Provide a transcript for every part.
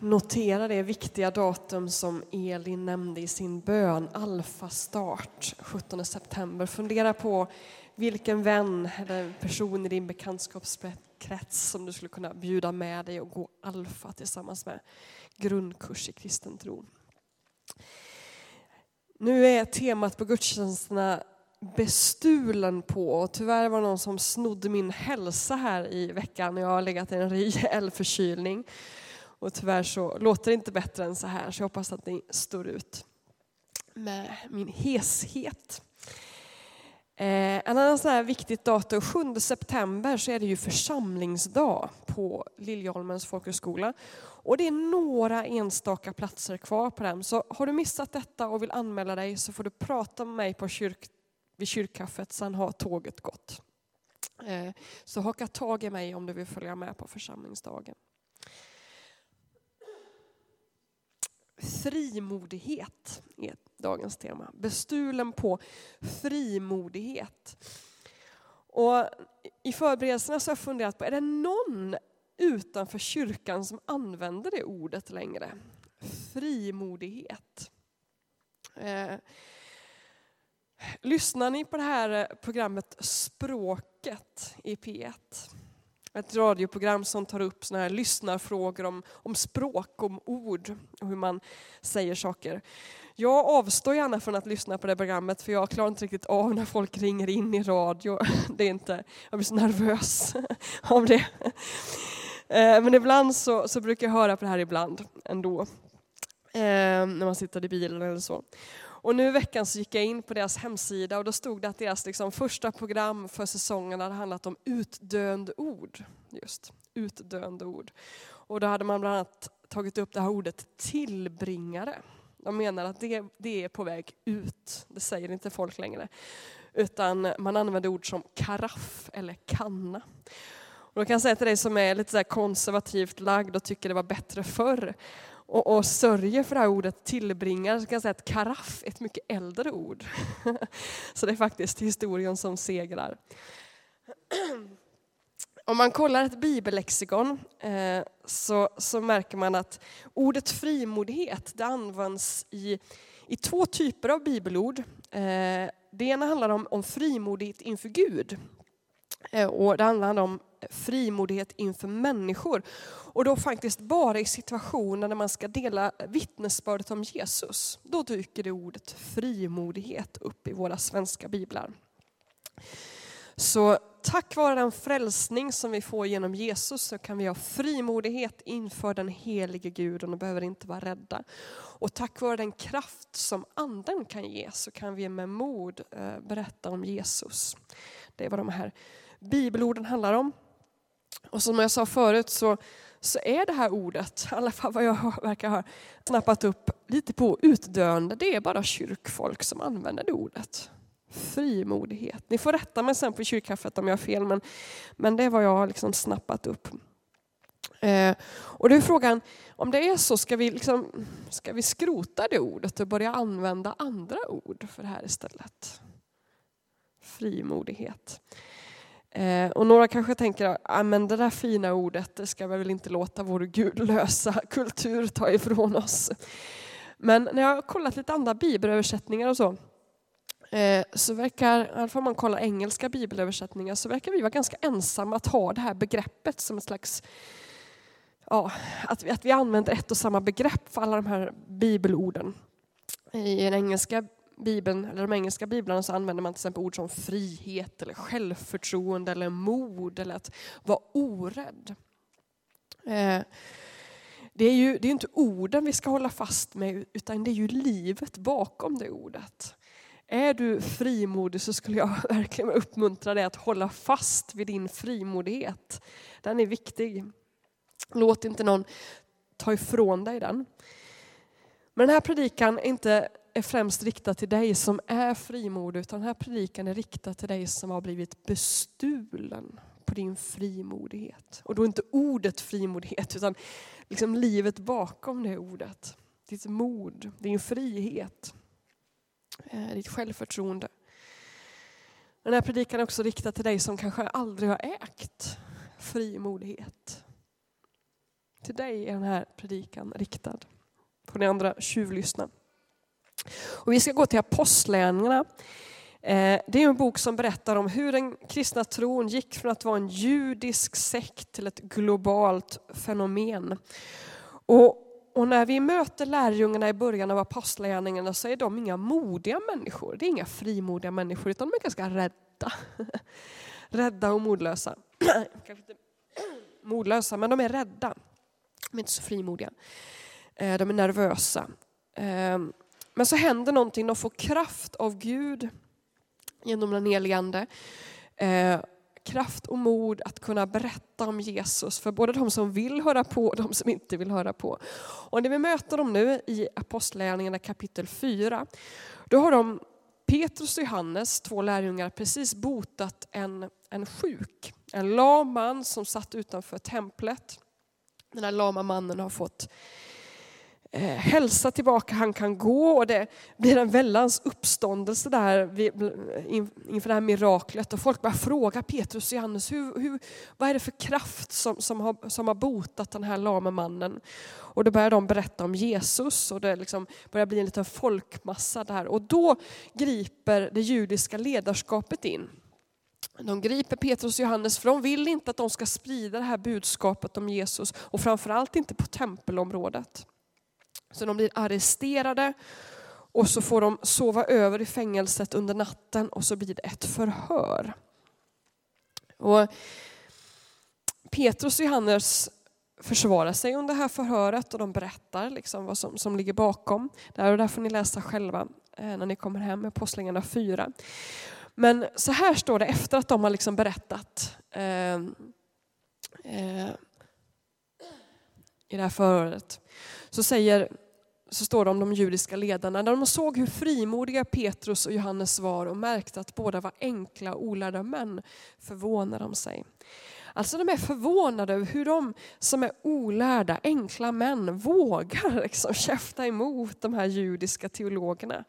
notera det viktiga datum som Elin nämnde i sin bön, alfastart 17 september. Fundera på vilken vän eller person i din bekantskapskrets som du skulle kunna bjuda med dig och gå alfa tillsammans med. Grundkurs i kristen tro. Nu är temat på gudstjänsterna bestulen på och tyvärr var det någon som snodde min hälsa här i veckan jag har legat i en rejäl förkylning. Och tyvärr så låter det inte bättre än så här så jag hoppas att ni står ut med min heshet. Eh, en annan sån här viktigt datum, 7 september, så är det ju församlingsdag på Liljeholmens folkhögskola. Och det är några enstaka platser kvar på den. Så har du missat detta och vill anmäla dig så får du prata med mig på kyrk, vid kyrkkaffet, sen har tåget gått. Eh, så haka tag i mig om du vill följa med på församlingsdagen. Frimodighet är dagens tema. Bestulen på frimodighet. Och I förberedelserna så har jag funderat på, är det någon utanför kyrkan som använder det ordet längre? Frimodighet. Eh, lyssnar ni på det här programmet Språket i P1? Ett radioprogram som tar upp såna här lyssnarfrågor om, om språk, om ord och hur man säger saker. Jag avstår gärna från att lyssna på det programmet för jag klarar inte riktigt av när folk ringer in i radio. Det är inte, jag blir så nervös av det. Eh, men ibland så, så brukar jag höra på det här ibland ändå. Eh, när man sitter i bilen eller så. Och nu i veckan så gick jag in på deras hemsida och då stod det att deras liksom första program för säsongen hade handlat om utdöende ord. Just, utdöende ord. Och då hade man bland annat tagit upp det här ordet tillbringare. De menar att det, det är på väg ut, det säger inte folk längre. Utan man använder ord som karaff eller kanna. Och då kan jag säga till dig som är lite så konservativt lagd och tycker det var bättre förr och, och sörjer för det här ordet tillbringar, så kan jag säga att karaff är ett mycket äldre ord. så det är faktiskt historien som segrar. Om man kollar ett bibellexikon eh, så, så märker man att ordet frimodighet det används i, i två typer av bibelord. Eh, det ena handlar om, om frimodighet inför Gud. Eh, och det handlar om frimodighet inför människor. Och då faktiskt bara i situationer när man ska dela vittnesbördet om Jesus. Då dyker det ordet frimodighet upp i våra svenska biblar. Så tack vare den frälsning som vi får genom Jesus så kan vi ha frimodighet inför den helige guden och behöver inte vara rädda. Och tack vare den kraft som anden kan ge så kan vi med mod eh, berätta om Jesus. Det är vad de här bibelorden handlar om. Och som jag sa förut så, så är det här ordet, i alla fall vad jag verkar ha snappat upp lite på utdöende, det är bara kyrkfolk som använder det ordet. Frimodighet. Ni får rätta mig sen på kyrkkaffet om jag har fel, men, men det är vad jag har liksom snappat upp. Eh, och då är frågan, om det är så, ska vi, liksom, ska vi skrota det ordet och börja använda andra ord för det här istället? Frimodighet. Eh, och några kanske tänker att ah, det där fina ordet det ska vi väl inte låta vår gudlösa kultur ta ifrån oss. Men när jag har kollat lite andra bibelöversättningar och så, eh, så verkar, i alla fall om man kollar engelska bibelöversättningar, så verkar vi vara ganska ensamma att ha det här begreppet som ett slags Ja, att vi, att vi använder ett och samma begrepp för alla de här bibelorden. I den engelska Bibeln, eller de engelska biblarna så använder man till exempel ord som frihet, eller självförtroende, eller mod, eller att vara orädd. Eh, det är ju det är inte orden vi ska hålla fast med, utan det är ju livet bakom det ordet. Är du frimodig så skulle jag verkligen uppmuntra dig att hålla fast vid din frimodighet. Den är viktig. Låt inte någon ta ifrån dig den. Men den här predikan är inte är främst riktad till dig som är frimodig, utan den här predikan är riktad till dig som har blivit bestulen på din frimodighet. Och då inte ordet frimodighet, utan liksom livet bakom det ordet. Ditt mod, din frihet, eh, ditt självförtroende. Den här predikan är också riktad till dig som kanske aldrig har ägt frimodighet. till dig är den här predikan riktad. Får ni andra tjuvlyssna. Och vi ska gå till Apostlagärningarna. Eh, det är en bok som berättar om hur den kristna tron gick från att vara en judisk sekt till ett globalt fenomen. Och, och när vi möter lärjungarna i början av apostlagärningarna så är de inga modiga människor. Det är inga frimodiga människor utan de är ganska rädda. rädda och modlösa. Kanske inte modlösa, men de är rädda. De är inte så frimodiga. Eh, de är nervösa. Eh, men så händer någonting, de får kraft av Gud genom den helige Ande. Eh, kraft och mod att kunna berätta om Jesus för både de som vill höra på och de som inte vill höra på. Och när vi möter dem nu i Apostlagärningarna kapitel 4, då har de Petrus och Johannes, två lärjungar, precis botat en, en sjuk. En lam man som satt utanför templet. Den här lama mannen har fått Eh, hälsa tillbaka, han kan gå och det blir en väldans uppståndelse där inför det här miraklet. Och folk börjar fråga Petrus och Johannes, hur, hur, vad är det för kraft som, som, har, som har botat den här lame mannen? Och då börjar de berätta om Jesus och det liksom börjar bli en liten folkmassa där. Och då griper det judiska ledarskapet in. De griper Petrus och Johannes för de vill inte att de ska sprida det här budskapet om Jesus och framförallt inte på tempelområdet. Så de blir arresterade och så får de sova över i fängelset under natten och så blir det ett förhör. Och Petrus och Johannes försvarar sig under det här förhöret och de berättar liksom vad som, som ligger bakom. Där och där får ni läsa själva eh, när ni kommer hem med Apostlagärningarna 4. Men så här står det efter att de har liksom berättat eh, eh, i det här förhöret. Så, säger, så står det om de judiska ledarna. När de såg hur frimodiga Petrus och Johannes var och märkte att båda var enkla och olärda män förvånade de sig. Alltså de är förvånade över hur de som är olärda, enkla män vågar liksom käfta emot de här judiska teologerna.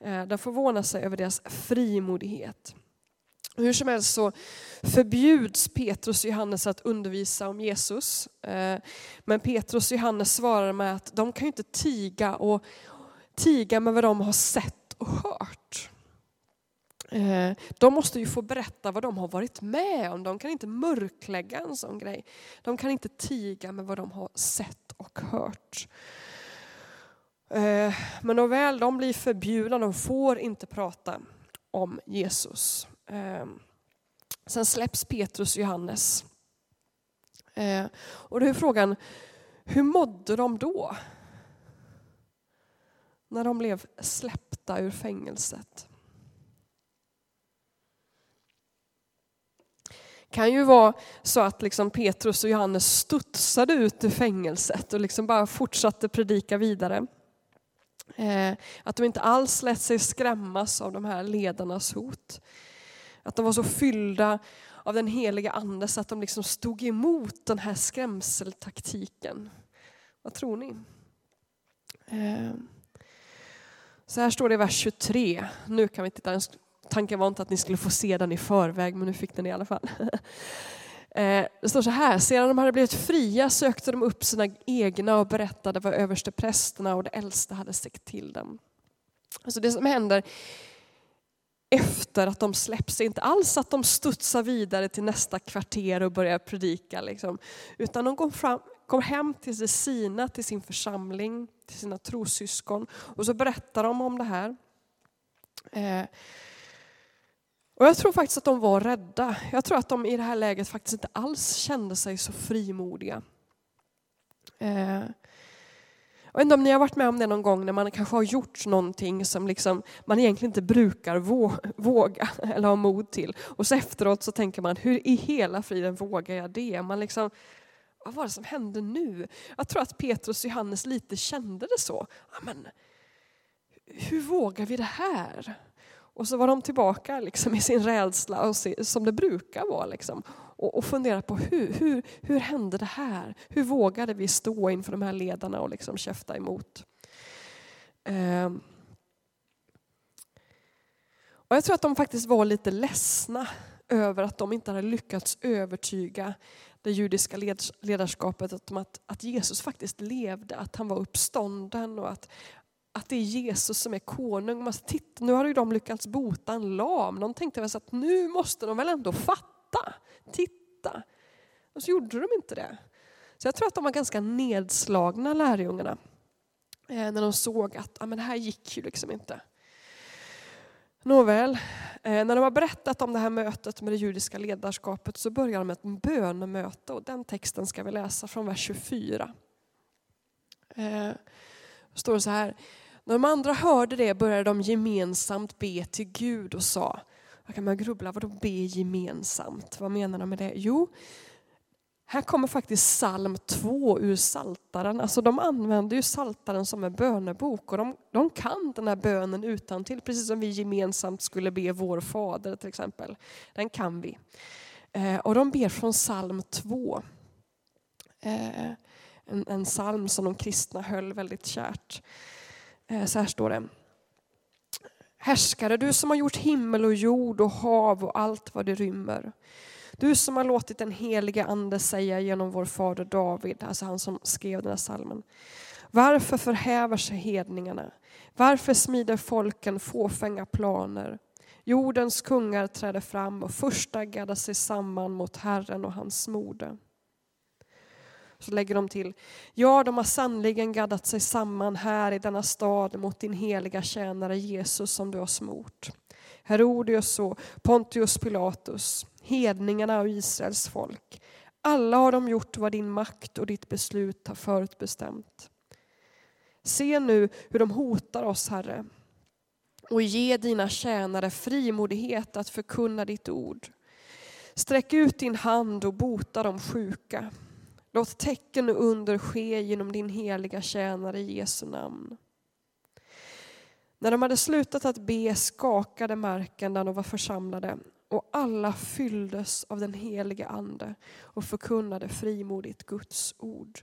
Eh, de förvånar sig över deras frimodighet. Hur som helst så förbjuds Petrus och Johannes att undervisa om Jesus. Eh, men Petrus och Johannes svarar med att de kan inte tiga och tiga med vad de har sett och hört. Eh, de måste ju få berätta vad de har varit med om. De kan inte mörklägga en sån grej. De kan inte tiga med vad de har sett och hört. Eh, men väl de blir förbjudna, de får inte prata om Jesus. Ehm, sen släpps Petrus och Johannes. Ehm, och då är frågan, hur mådde de då? När de blev släppta ur fängelset. kan ju vara så att liksom Petrus och Johannes studsade ut ur fängelset och liksom bara fortsatte predika vidare. Eh, att de inte alls lät sig skrämmas av de här ledarnas hot. Att de var så fyllda av den heliga ande så att de liksom stod emot den här skrämseltaktiken. Vad tror ni? Eh, så här står det i vers 23. Nu kan vi titta Tanken var inte att ni skulle få se den i förväg, men nu fick den i alla fall. Eh, det står så här, sedan de hade blivit fria sökte de upp sina egna och berättade vad översteprästerna och de äldste hade sagt till dem. Alltså det som händer efter att de släpps inte alls att de studsar vidare till nästa kvarter och börjar predika. Liksom. Utan de går, fram, kom hem till sina, till sin församling, till sina trossyskon och så berättar de om det här. Eh, och jag tror faktiskt att de var rädda. Jag tror att de i det här läget faktiskt inte alls kände sig så frimodiga. Eh, jag vet inte om ni har varit med om det någon gång när man kanske har gjort någonting som liksom man egentligen inte brukar våga eller ha mod till. Och så efteråt så tänker man, hur i hela friden vågar jag det? Man liksom, vad var det som hände nu? Jag tror att Petrus och Johannes lite kände det så. men, hur vågar vi det här? Och så var de tillbaka liksom i sin rädsla och se, som det brukar vara. Liksom. Och, och fundera på hur, hur, hur hände det här? Hur vågade vi stå inför de här ledarna och liksom käfta emot? Eh. Och jag tror att de faktiskt var lite ledsna över att de inte hade lyckats övertyga det judiska ledarskapet om att, att Jesus faktiskt levde, att han var uppstånden och att, att det är Jesus som är konung. Man, titta, nu har ju de lyckats bota en lam. De tänkte väl så att nu måste de väl ändå fatta. Titta. Och så gjorde de inte det. Så jag tror att de var ganska nedslagna lärjungarna. Eh, när de såg att ah, men det här gick ju liksom inte. Nåväl, eh, när de har berättat om det här mötet med det judiska ledarskapet så börjar de med ett bönemöte och den texten ska vi läsa från vers 24. Eh, då står det så här, när de andra hörde det började de gemensamt be till Gud och sa, vad kan man grubbla, vadå be gemensamt? Vad menar de med det? Jo, här kommer faktiskt psalm 2 ur Saltaren. Alltså de använder ju Saltaren som en bönebok och de, de kan den här bönen utan till precis som vi gemensamt skulle be vår fader till exempel. Den kan vi. Eh, och de ber från psalm 2. Eh, en, en psalm som de kristna höll väldigt kärt. Eh, så här står det. Härskare, du som har gjort himmel och jord och hav och allt vad det rymmer. Du som har låtit den helige ande säga genom vår fader David, alltså han som skrev den här salmen. Varför förhäver sig hedningarna? Varför smider folken fåfänga planer? Jordens kungar träder fram och första gaddar sig samman mot Herren och hans mode. Så lägger de till, ja de har sannligen gaddat sig samman här i denna stad mot din heliga tjänare Jesus som du har smort. Herodius och Pontius Pilatus, hedningarna och Israels folk. Alla har de gjort vad din makt och ditt beslut har förutbestämt. Se nu hur de hotar oss, Herre, och ge dina tjänare frimodighet att förkunna ditt ord. Sträck ut din hand och bota de sjuka. Låt tecken och under ske genom din heliga tjänare i Jesu namn. När de hade slutat att be skakade marken där de var församlade och alla fylldes av den helige Ande och förkunnade frimodigt Guds ord.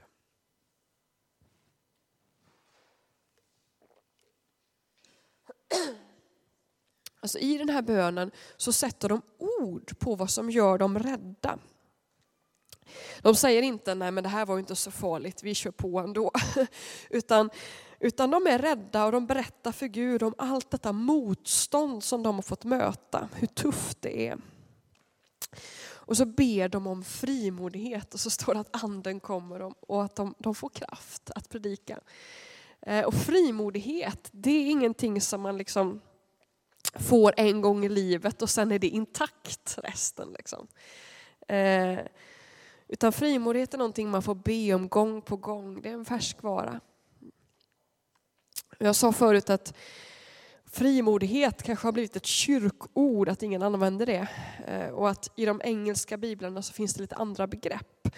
Alltså I den här bönen så sätter de ord på vad som gör dem rädda. De säger inte nej men det här var inte så farligt, vi kör på ändå. Utan utan de är rädda och de berättar för Gud om allt detta motstånd som de har fått möta, hur tufft det är. Och så ber de om frimodighet och så står det att anden kommer och att de, de får kraft att predika. Eh, och frimodighet, det är ingenting som man liksom får en gång i livet och sen är det intakt resten. Liksom. Eh, utan frimodighet är någonting man får be om gång på gång, det är en färskvara. Jag sa förut att frimodighet kanske har blivit ett kyrkord, att ingen använder det. Eh, och att i de engelska biblarna så finns det lite andra begrepp.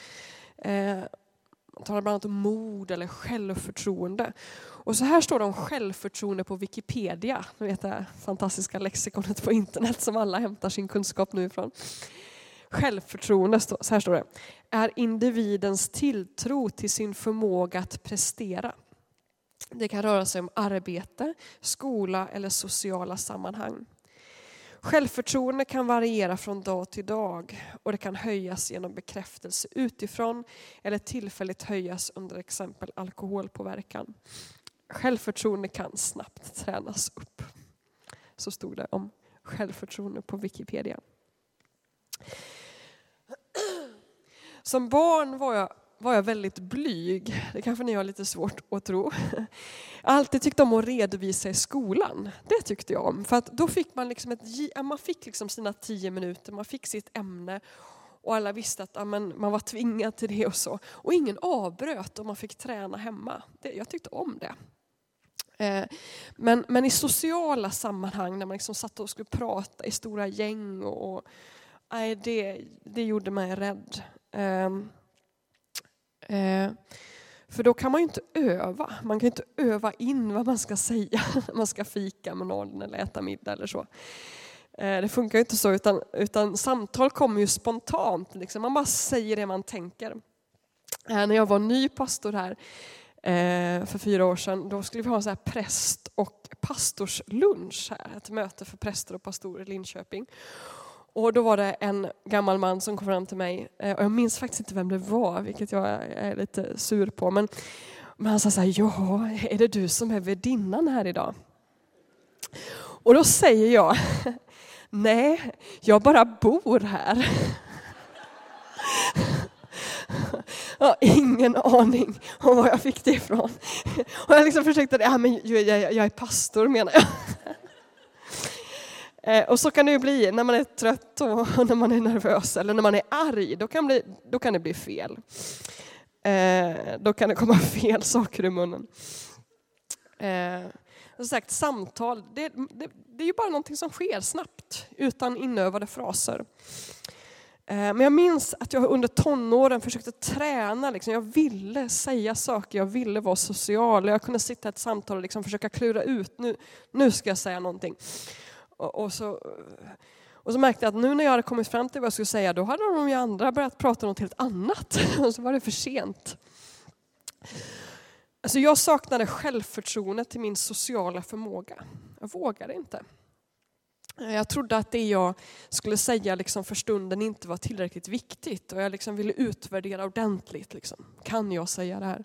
Eh, man talar bland annat om mod eller självförtroende. Och så här står det om självförtroende på Wikipedia, ni vet det fantastiska lexikonet på internet som alla hämtar sin kunskap nu ifrån. Självförtroende, så här står det, är individens tilltro till sin förmåga att prestera. Det kan röra sig om arbete, skola eller sociala sammanhang. Självförtroende kan variera från dag till dag och det kan höjas genom bekräftelse utifrån eller tillfälligt höjas under exempel alkoholpåverkan. Självförtroende kan snabbt tränas upp. Så stod det om självförtroende på Wikipedia. Som barn var jag var jag väldigt blyg. Det kanske ni har lite svårt att tro. Jag har alltid tyckt om att redovisa i skolan. Det tyckte jag om. För att då fick man, liksom ett, man fick liksom sina tio minuter, man fick sitt ämne och alla visste att amen, man var tvingad till det och så. Och ingen avbröt och man fick träna hemma. Det, jag tyckte om det. Eh, men, men i sociala sammanhang när man liksom satt och skulle prata i stora gäng och, nej, det, det gjorde mig rädd. Ehm, eh, för då kan man ju inte öva. Man kan inte öva in vad man ska säga när man ska fika med någon eller äta middag eller så. Eh, det funkar ju inte så, utan, utan samtal kommer ju spontant. Liksom. Man bara säger det man tänker. Eh, när jag var ny pastor här eh, för fyra år sedan, då skulle vi ha en så här präst och pastorslunch här. Ett möte för präster och pastorer i Linköping. Och då var det en gammal man som kom fram till mig, eh, och jag minns faktiskt inte vem det var, vilket jag är lite sur på. Men, men han sa så här, ja, är det du som är värdinnan här idag? Och då säger jag, nej, jag bara bor här. Jag har ingen aning om var jag fick det ifrån. Och jag liksom försökte, ja, men jag, jag, jag är pastor menar jag. Eh, och så kan det ju bli när man är trött och när man är nervös eller när man är arg. Då kan, bli, då kan det bli fel. Eh, då kan det komma fel saker i munnen. Eh, som sagt, samtal, det, det, det är ju bara någonting som sker snabbt utan inövade fraser. Men jag minns att jag under tonåren försökte träna. Liksom. Jag ville säga saker, jag ville vara social. Jag kunde sitta i ett samtal och liksom försöka klura ut, nu, nu ska jag säga någonting. Och, och, så, och så märkte jag att nu när jag hade kommit fram till vad jag skulle säga, då hade de ju andra börjat prata om något helt annat. Och så var det för sent. Alltså jag saknade självförtroende till min sociala förmåga. Jag vågade inte. Jag trodde att det jag skulle säga liksom för stunden inte var tillräckligt viktigt och jag liksom ville utvärdera ordentligt. Liksom. Kan jag säga det här?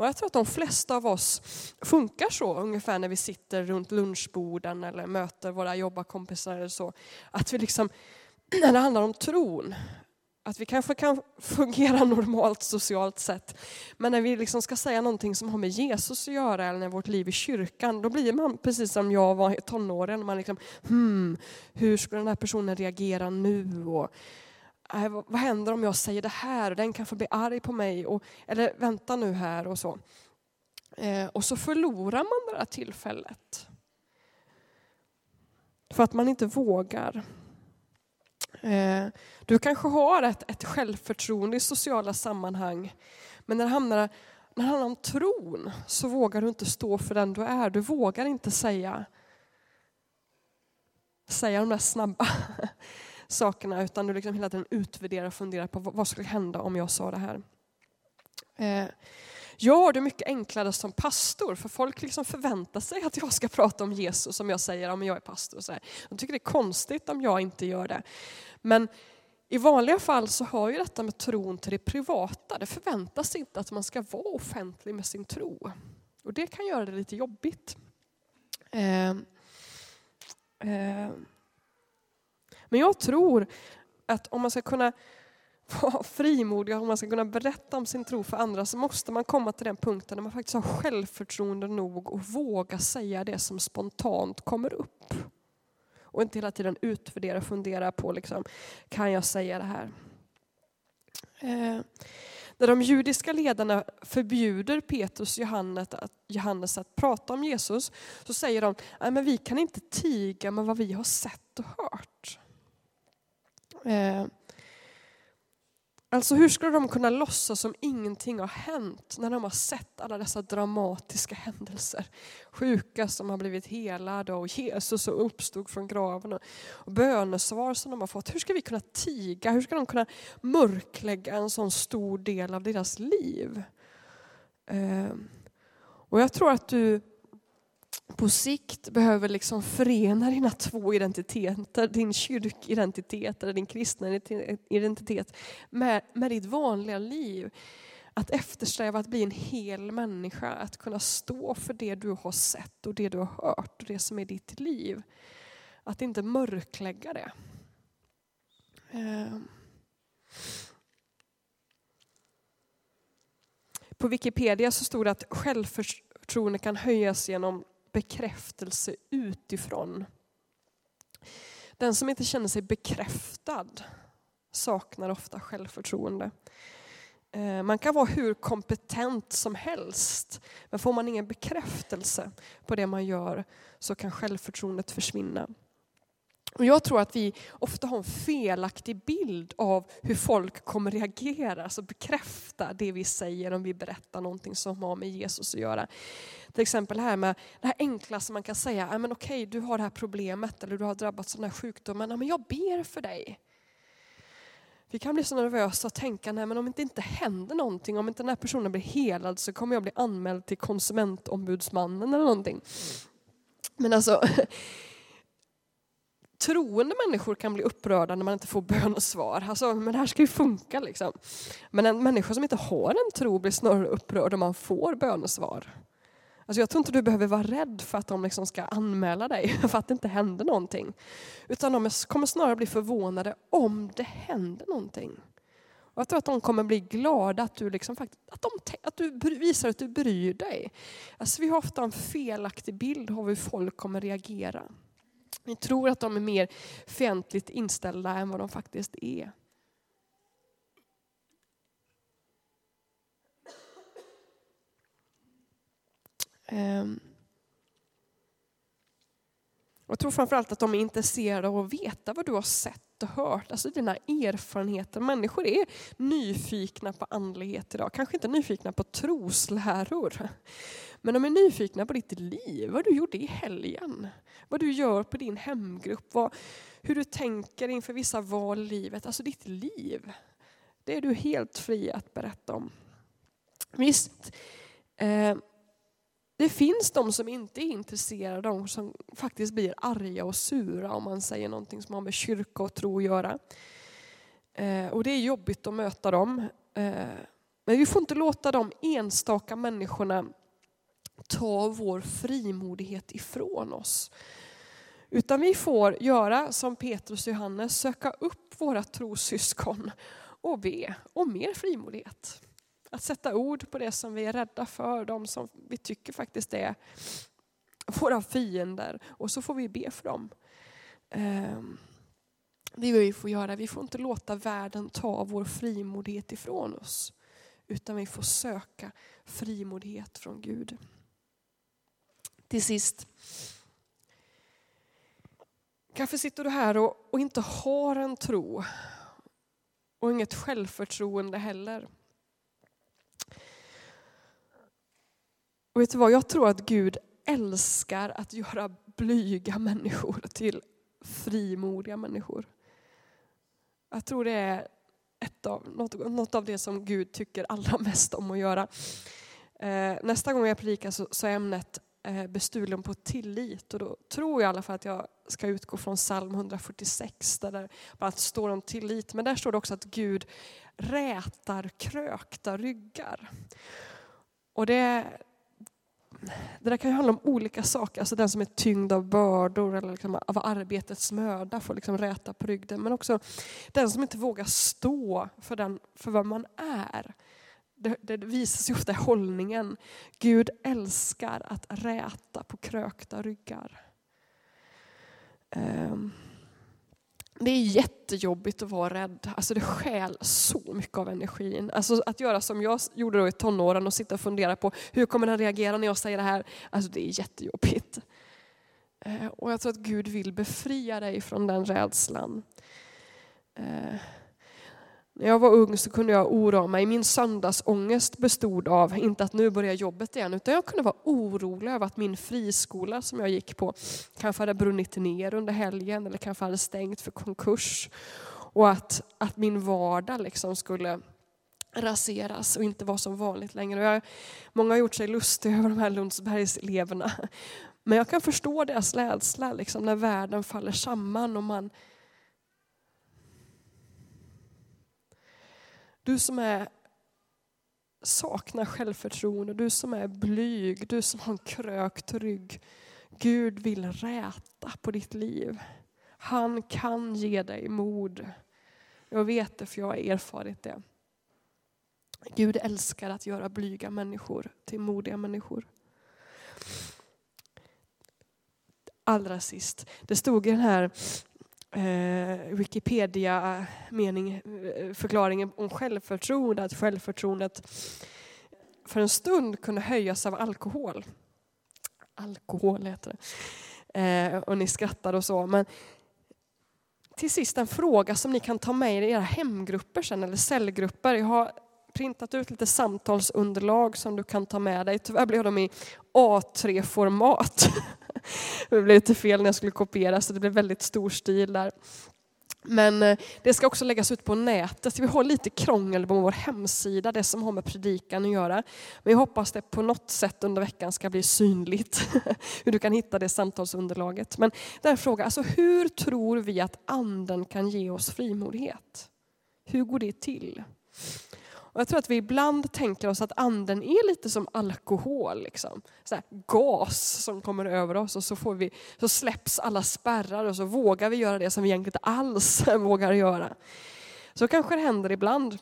Och jag tror att de flesta av oss funkar så ungefär när vi sitter runt lunchborden eller möter våra jobbarkompisar eller så. Att vi liksom, när det handlar om tron, att vi kanske kan fungera normalt socialt sett. Men när vi liksom ska säga någonting som har med Jesus att göra eller vårt liv i kyrkan, då blir man precis som jag var i tonåren. Man liksom, hmm, hur skulle den här personen reagera nu? Och, Äh, vad händer om jag säger det här? Den kan få bli arg på mig. Och, eller vänta nu här och så. Eh, och så förlorar man det här tillfället. För att man inte vågar. Eh, du kanske har ett, ett självförtroende i sociala sammanhang. Men när det, hamnar, när det handlar om tron så vågar du inte stå för den du är. Du vågar inte säga, säga de där snabba sakerna utan du liksom hela tiden utvärderar och funderar på vad skulle hända om jag sa det här. Eh, jag har det mycket enklare som pastor för folk liksom förväntar sig att jag ska prata om Jesus om jag säger att jag är pastor. så här. De tycker det är konstigt om jag inte gör det. Men i vanliga fall så har ju detta med tron till det privata. Det förväntas inte att man ska vara offentlig med sin tro. Och det kan göra det lite jobbigt. Eh, eh, men jag tror att om man ska kunna vara frimodig, om man ska kunna berätta om sin tro för andra så måste man komma till den punkten där man faktiskt har självförtroende nog och våga säga det som spontant kommer upp. Och inte hela tiden utvärdera och fundera på, liksom, kan jag säga det här? Eh, när de judiska ledarna förbjuder Petrus och Johannes att, Johannes att prata om Jesus så säger de men vi kan inte tiga med vad vi har sett och hört. Eh, alltså hur skulle de kunna låtsas som ingenting har hänt när de har sett alla dessa dramatiska händelser? Sjuka som har blivit helade och Jesus som uppstod från graven och bönesvar som de har fått. Hur ska vi kunna tiga? Hur ska de kunna mörklägga en sån stor del av deras liv? Eh, och jag tror att du på sikt behöver liksom förena dina två identiteter, din kyrkidentitet eller din kristna identitet med, med ditt vanliga liv. Att eftersträva att bli en hel människa, att kunna stå för det du har sett och det du har hört och det som är ditt liv. Att inte mörklägga det. Ehm. På Wikipedia så stod det att självförtroende kan höjas genom bekräftelse utifrån. Den som inte känner sig bekräftad saknar ofta självförtroende. Eh, man kan vara hur kompetent som helst, men får man ingen bekräftelse på det man gör så kan självförtroendet försvinna. Och jag tror att vi ofta har en felaktig bild av hur folk kommer reagera, alltså bekräfta det vi säger om vi berättar någonting som har med Jesus att göra. Till exempel det här med det här enkla som man kan säga, men okej du har det här problemet eller du har drabbats av den här sjukdomen, men jag ber för dig. Vi kan bli så nervösa och tänka, nej men om det inte händer någonting, om inte den här personen blir helad så kommer jag bli anmäld till konsumentombudsmannen eller någonting. Men alltså, troende människor kan bli upprörda när man inte får bönesvar. Alltså, men det här ska ju funka liksom. Men en människa som inte har en tro blir snarare upprörd om man får bönesvar. Alltså jag tror inte du behöver vara rädd för att de liksom ska anmäla dig för att det inte händer någonting. Utan de kommer snarare bli förvånade om det händer någonting. Och jag tror att de kommer bli glada att du, liksom, att, de, att du visar att du bryr dig. Alltså vi har ofta en felaktig bild av hur folk kommer reagera. Vi tror att de är mer fientligt inställda än vad de faktiskt är. Ehm. Jag tror framförallt att de är intresserade av att veta vad du har sett och hört, alltså dina erfarenheter. Människor är nyfikna på andlighet idag, kanske inte nyfikna på trosläror. Men de är nyfikna på ditt liv, vad du gjorde i helgen. Vad du gör på din hemgrupp, vad, hur du tänker inför vissa val i livet. Alltså ditt liv. Det är du helt fri att berätta om. Visst, eh, det finns de som inte är intresserade, de som faktiskt blir arga och sura om man säger någonting som har med kyrka och tro att göra. Eh, och det är jobbigt att möta dem. Eh, men vi får inte låta de enstaka människorna ta vår frimodighet ifrån oss. Utan vi får göra som Petrus och Johannes, söka upp våra trossyskon och be om mer frimodighet. Att sätta ord på det som vi är rädda för, de som vi tycker faktiskt är våra fiender. Och så får vi be för dem. Ehm, det är vad vi får göra. Vi får inte låta världen ta vår frimodighet ifrån oss. Utan vi får söka frimodighet från Gud. Till sist. Kanske sitter du här och, och inte har en tro och inget självförtroende heller. Och vet du vad, jag tror att Gud älskar att göra blyga människor till frimodiga människor. Jag tror det är ett av, något, något av det som Gud tycker allra mest om att göra. Eh, nästa gång jag predikar så, så är ämnet eh, bestulen på tillit och då tror jag i alla fall att jag ska utgå från psalm 146 där det bara står om tillit. Men där står det också att Gud rätar krökta ryggar. Och det, det där kan ju handla om olika saker. Alltså den som är tyngd av bördor eller liksom av arbetets möda får liksom räta på ryggen. Men också den som inte vågar stå för, den, för vad man är. Det, det visar sig ofta i hållningen. Gud älskar att räta på krökta ryggar. Um. Det är jättejobbigt att vara rädd. Alltså det skäl så mycket av energin. Alltså att göra som jag gjorde då i tonåren och sitta och fundera på hur kommer den reagera när jag säger det här. Alltså det är jättejobbigt. Eh, och jag tror att Gud vill befria dig från den rädslan. När jag var ung så kunde jag oroa mig. Min söndagsångest bestod av, inte att nu börjar jobbet igen, utan jag kunde vara orolig över att min friskola som jag gick på kanske hade brunnit ner under helgen eller kanske hade stängt för konkurs. Och att, att min vardag liksom skulle raseras och inte vara som vanligt längre. Jag, många har gjort sig lustiga över de här Lundsbergseleverna. Men jag kan förstå deras rädsla liksom, när världen faller samman och man Du som är, saknar självförtroende, du som är blyg, du som har en krökt rygg. Gud vill räta på ditt liv. Han kan ge dig mod. Jag vet det för jag har erfarit det. Gud älskar att göra blyga människor till modiga människor. Allra sist, det stod i den här eh, Wikipedia-mening, eh, förklaringen om självförtroende, att självförtroendet för en stund kunde höjas av alkohol. Alkohol heter det. Eh, och ni skrattar och så. Men till sist en fråga som ni kan ta med er i era hemgrupper sen, eller cellgrupper. Jag har printat ut lite samtalsunderlag som du kan ta med dig. Tyvärr blev de i A3-format. Det blev lite fel när jag skulle kopiera så det blev väldigt stor stil där. Men eh, det ska också läggas ut på nätet. Vi har lite krångel på vår hemsida, det som har med predikan att göra. Men jag hoppas det på något sätt under veckan ska bli synligt. Hur du kan hitta det samtalsunderlaget. Men det är en fråga, alltså hur tror vi att anden kan ge oss frimodighet? Hur går det till? Och jag tror att vi ibland tänker oss att anden är lite som alkohol. Liksom. Så här, gas som kommer över oss och så, får vi, så släpps alla spärrar och så vågar vi göra det som vi egentligen inte alls vågar göra. Så kanske det händer ibland.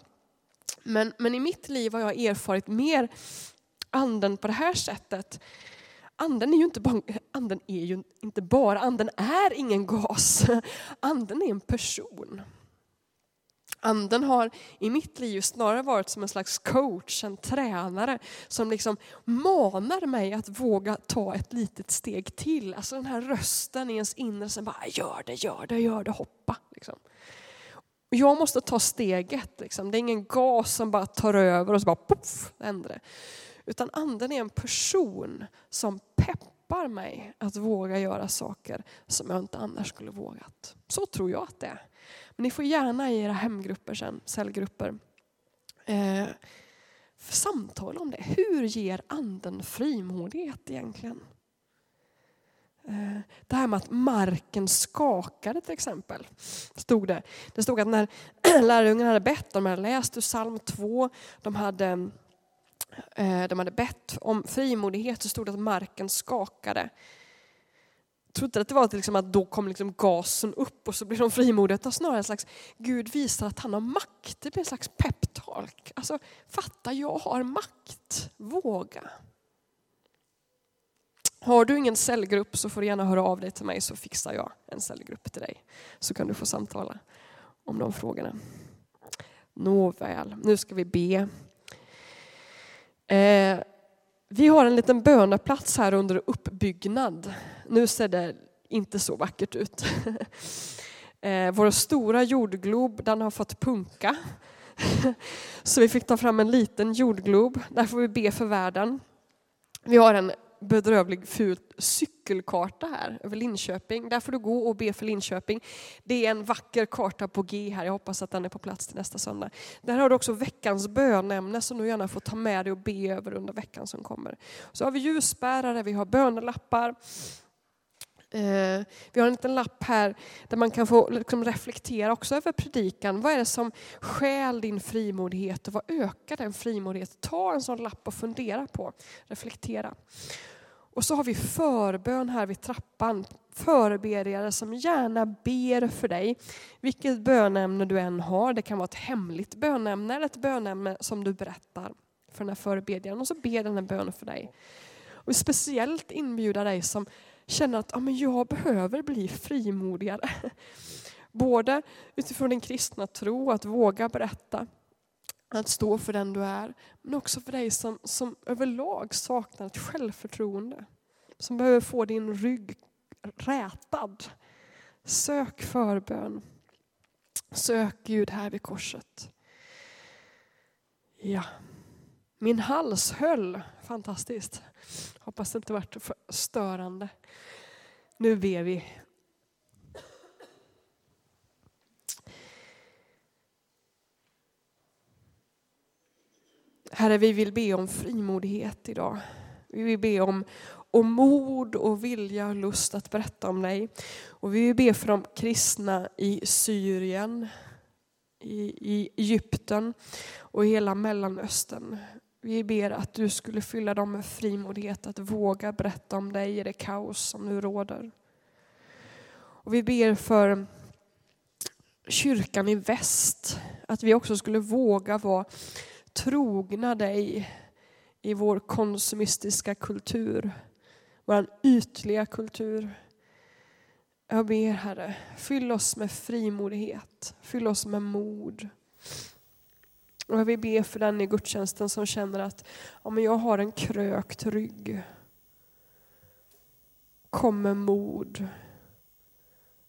Men, men i mitt liv har jag erfarit mer anden på det här sättet. Anden är ju inte bara, anden är ju inte bara, anden är ingen gas. Anden är en person. Anden har i mitt liv snarare varit som en slags coach, en tränare som liksom manar mig att våga ta ett litet steg till. Alltså den här rösten i ens inre som bara gör det, gör det, gör det, hoppa. Liksom. Jag måste ta steget. Liksom. Det är ingen gas som bara tar över och så bara poff, händer det. Utan anden är en person som peppar mig att våga göra saker som jag inte annars skulle vågat. Så tror jag att det är. Men ni får gärna i era hemgrupper sen, cellgrupper, eh, samtala om det. Hur ger anden frimodighet egentligen? Eh, det här med att marken skakade till exempel. Stod det. det stod att när lärjungarna hade bett, de hade läst ur psalm 2, de hade, eh, de hade bett om frimodighet, så stod det att marken skakade trodde att det var liksom att då kom liksom gasen upp och så blir de frimodiga. Utan snarare en slags, Gud visar att han har makt. Det blir en slags peptalk. Alltså, fatta, jag har makt. Våga. Har du ingen cellgrupp så får du gärna höra av dig till mig så fixar jag en cellgrupp till dig. Så kan du få samtala om de frågorna. Nåväl, nu ska vi be. Eh, vi har en liten böneplats här under uppbyggnad. Nu ser det inte så vackert ut. Eh, vår stora jordglob den har fått punka. Så vi fick ta fram en liten jordglob. Där får vi be för världen. Vi har en bedrövlig ful cykelkarta här över Linköping. Där får du gå och be för Linköping. Det är en vacker karta på G här. Jag hoppas att den är på plats till nästa söndag. Där har du också veckans bönämne som du gärna får ta med dig och be över under veckan som kommer. Så har vi ljusbärare, vi har bönelappar. Eh, vi har en liten lapp här där man kan få liksom reflektera också över predikan. Vad är det som skäl din frimodighet och vad ökar den frimodighet? Ta en sån lapp och fundera på, reflektera. Och så har vi förbön här vid trappan. Förebedjare som gärna ber för dig. Vilket bönämne du än har. Det kan vara ett hemligt bönämne eller ett bönämne som du berättar för den här förebedjaren. Och så ber den här bönen för dig. Och speciellt inbjuda dig som känner att ja, men jag behöver bli frimodigare. Både utifrån din kristna tro, att våga berätta, att stå för den du är, men också för dig som, som överlag saknar ett självförtroende. Som behöver få din rygg rätad. Sök förbön. Sök Gud här vid korset. Ja. Min hals höll. Fantastiskt. Hoppas det inte varit för störande. Nu ber vi. Herre, vi vill be om frimodighet idag. Vi vill be om, om mod och vilja och lust att berätta om dig. Och vi vill be för de kristna i Syrien, i, i Egypten och i hela Mellanöstern. Vi ber att du skulle fylla dem med frimodighet att våga berätta om dig i det kaos som nu råder. Och vi ber för kyrkan i väst, att vi också skulle våga vara trogna dig i vår konsumistiska kultur, vår ytliga kultur. Jag ber Herre, fyll oss med frimodighet, fyll oss med mod. Och jag vill be för den i gudstjänsten som känner att ja, men jag har en krökt rygg. Kom med mod.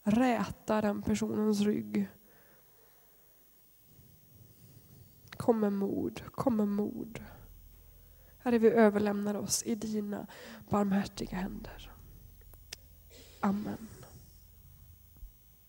Räta den personens rygg. Kom med mod, kom med mod. Herre, vi överlämnar oss i dina barmhärtiga händer. Amen.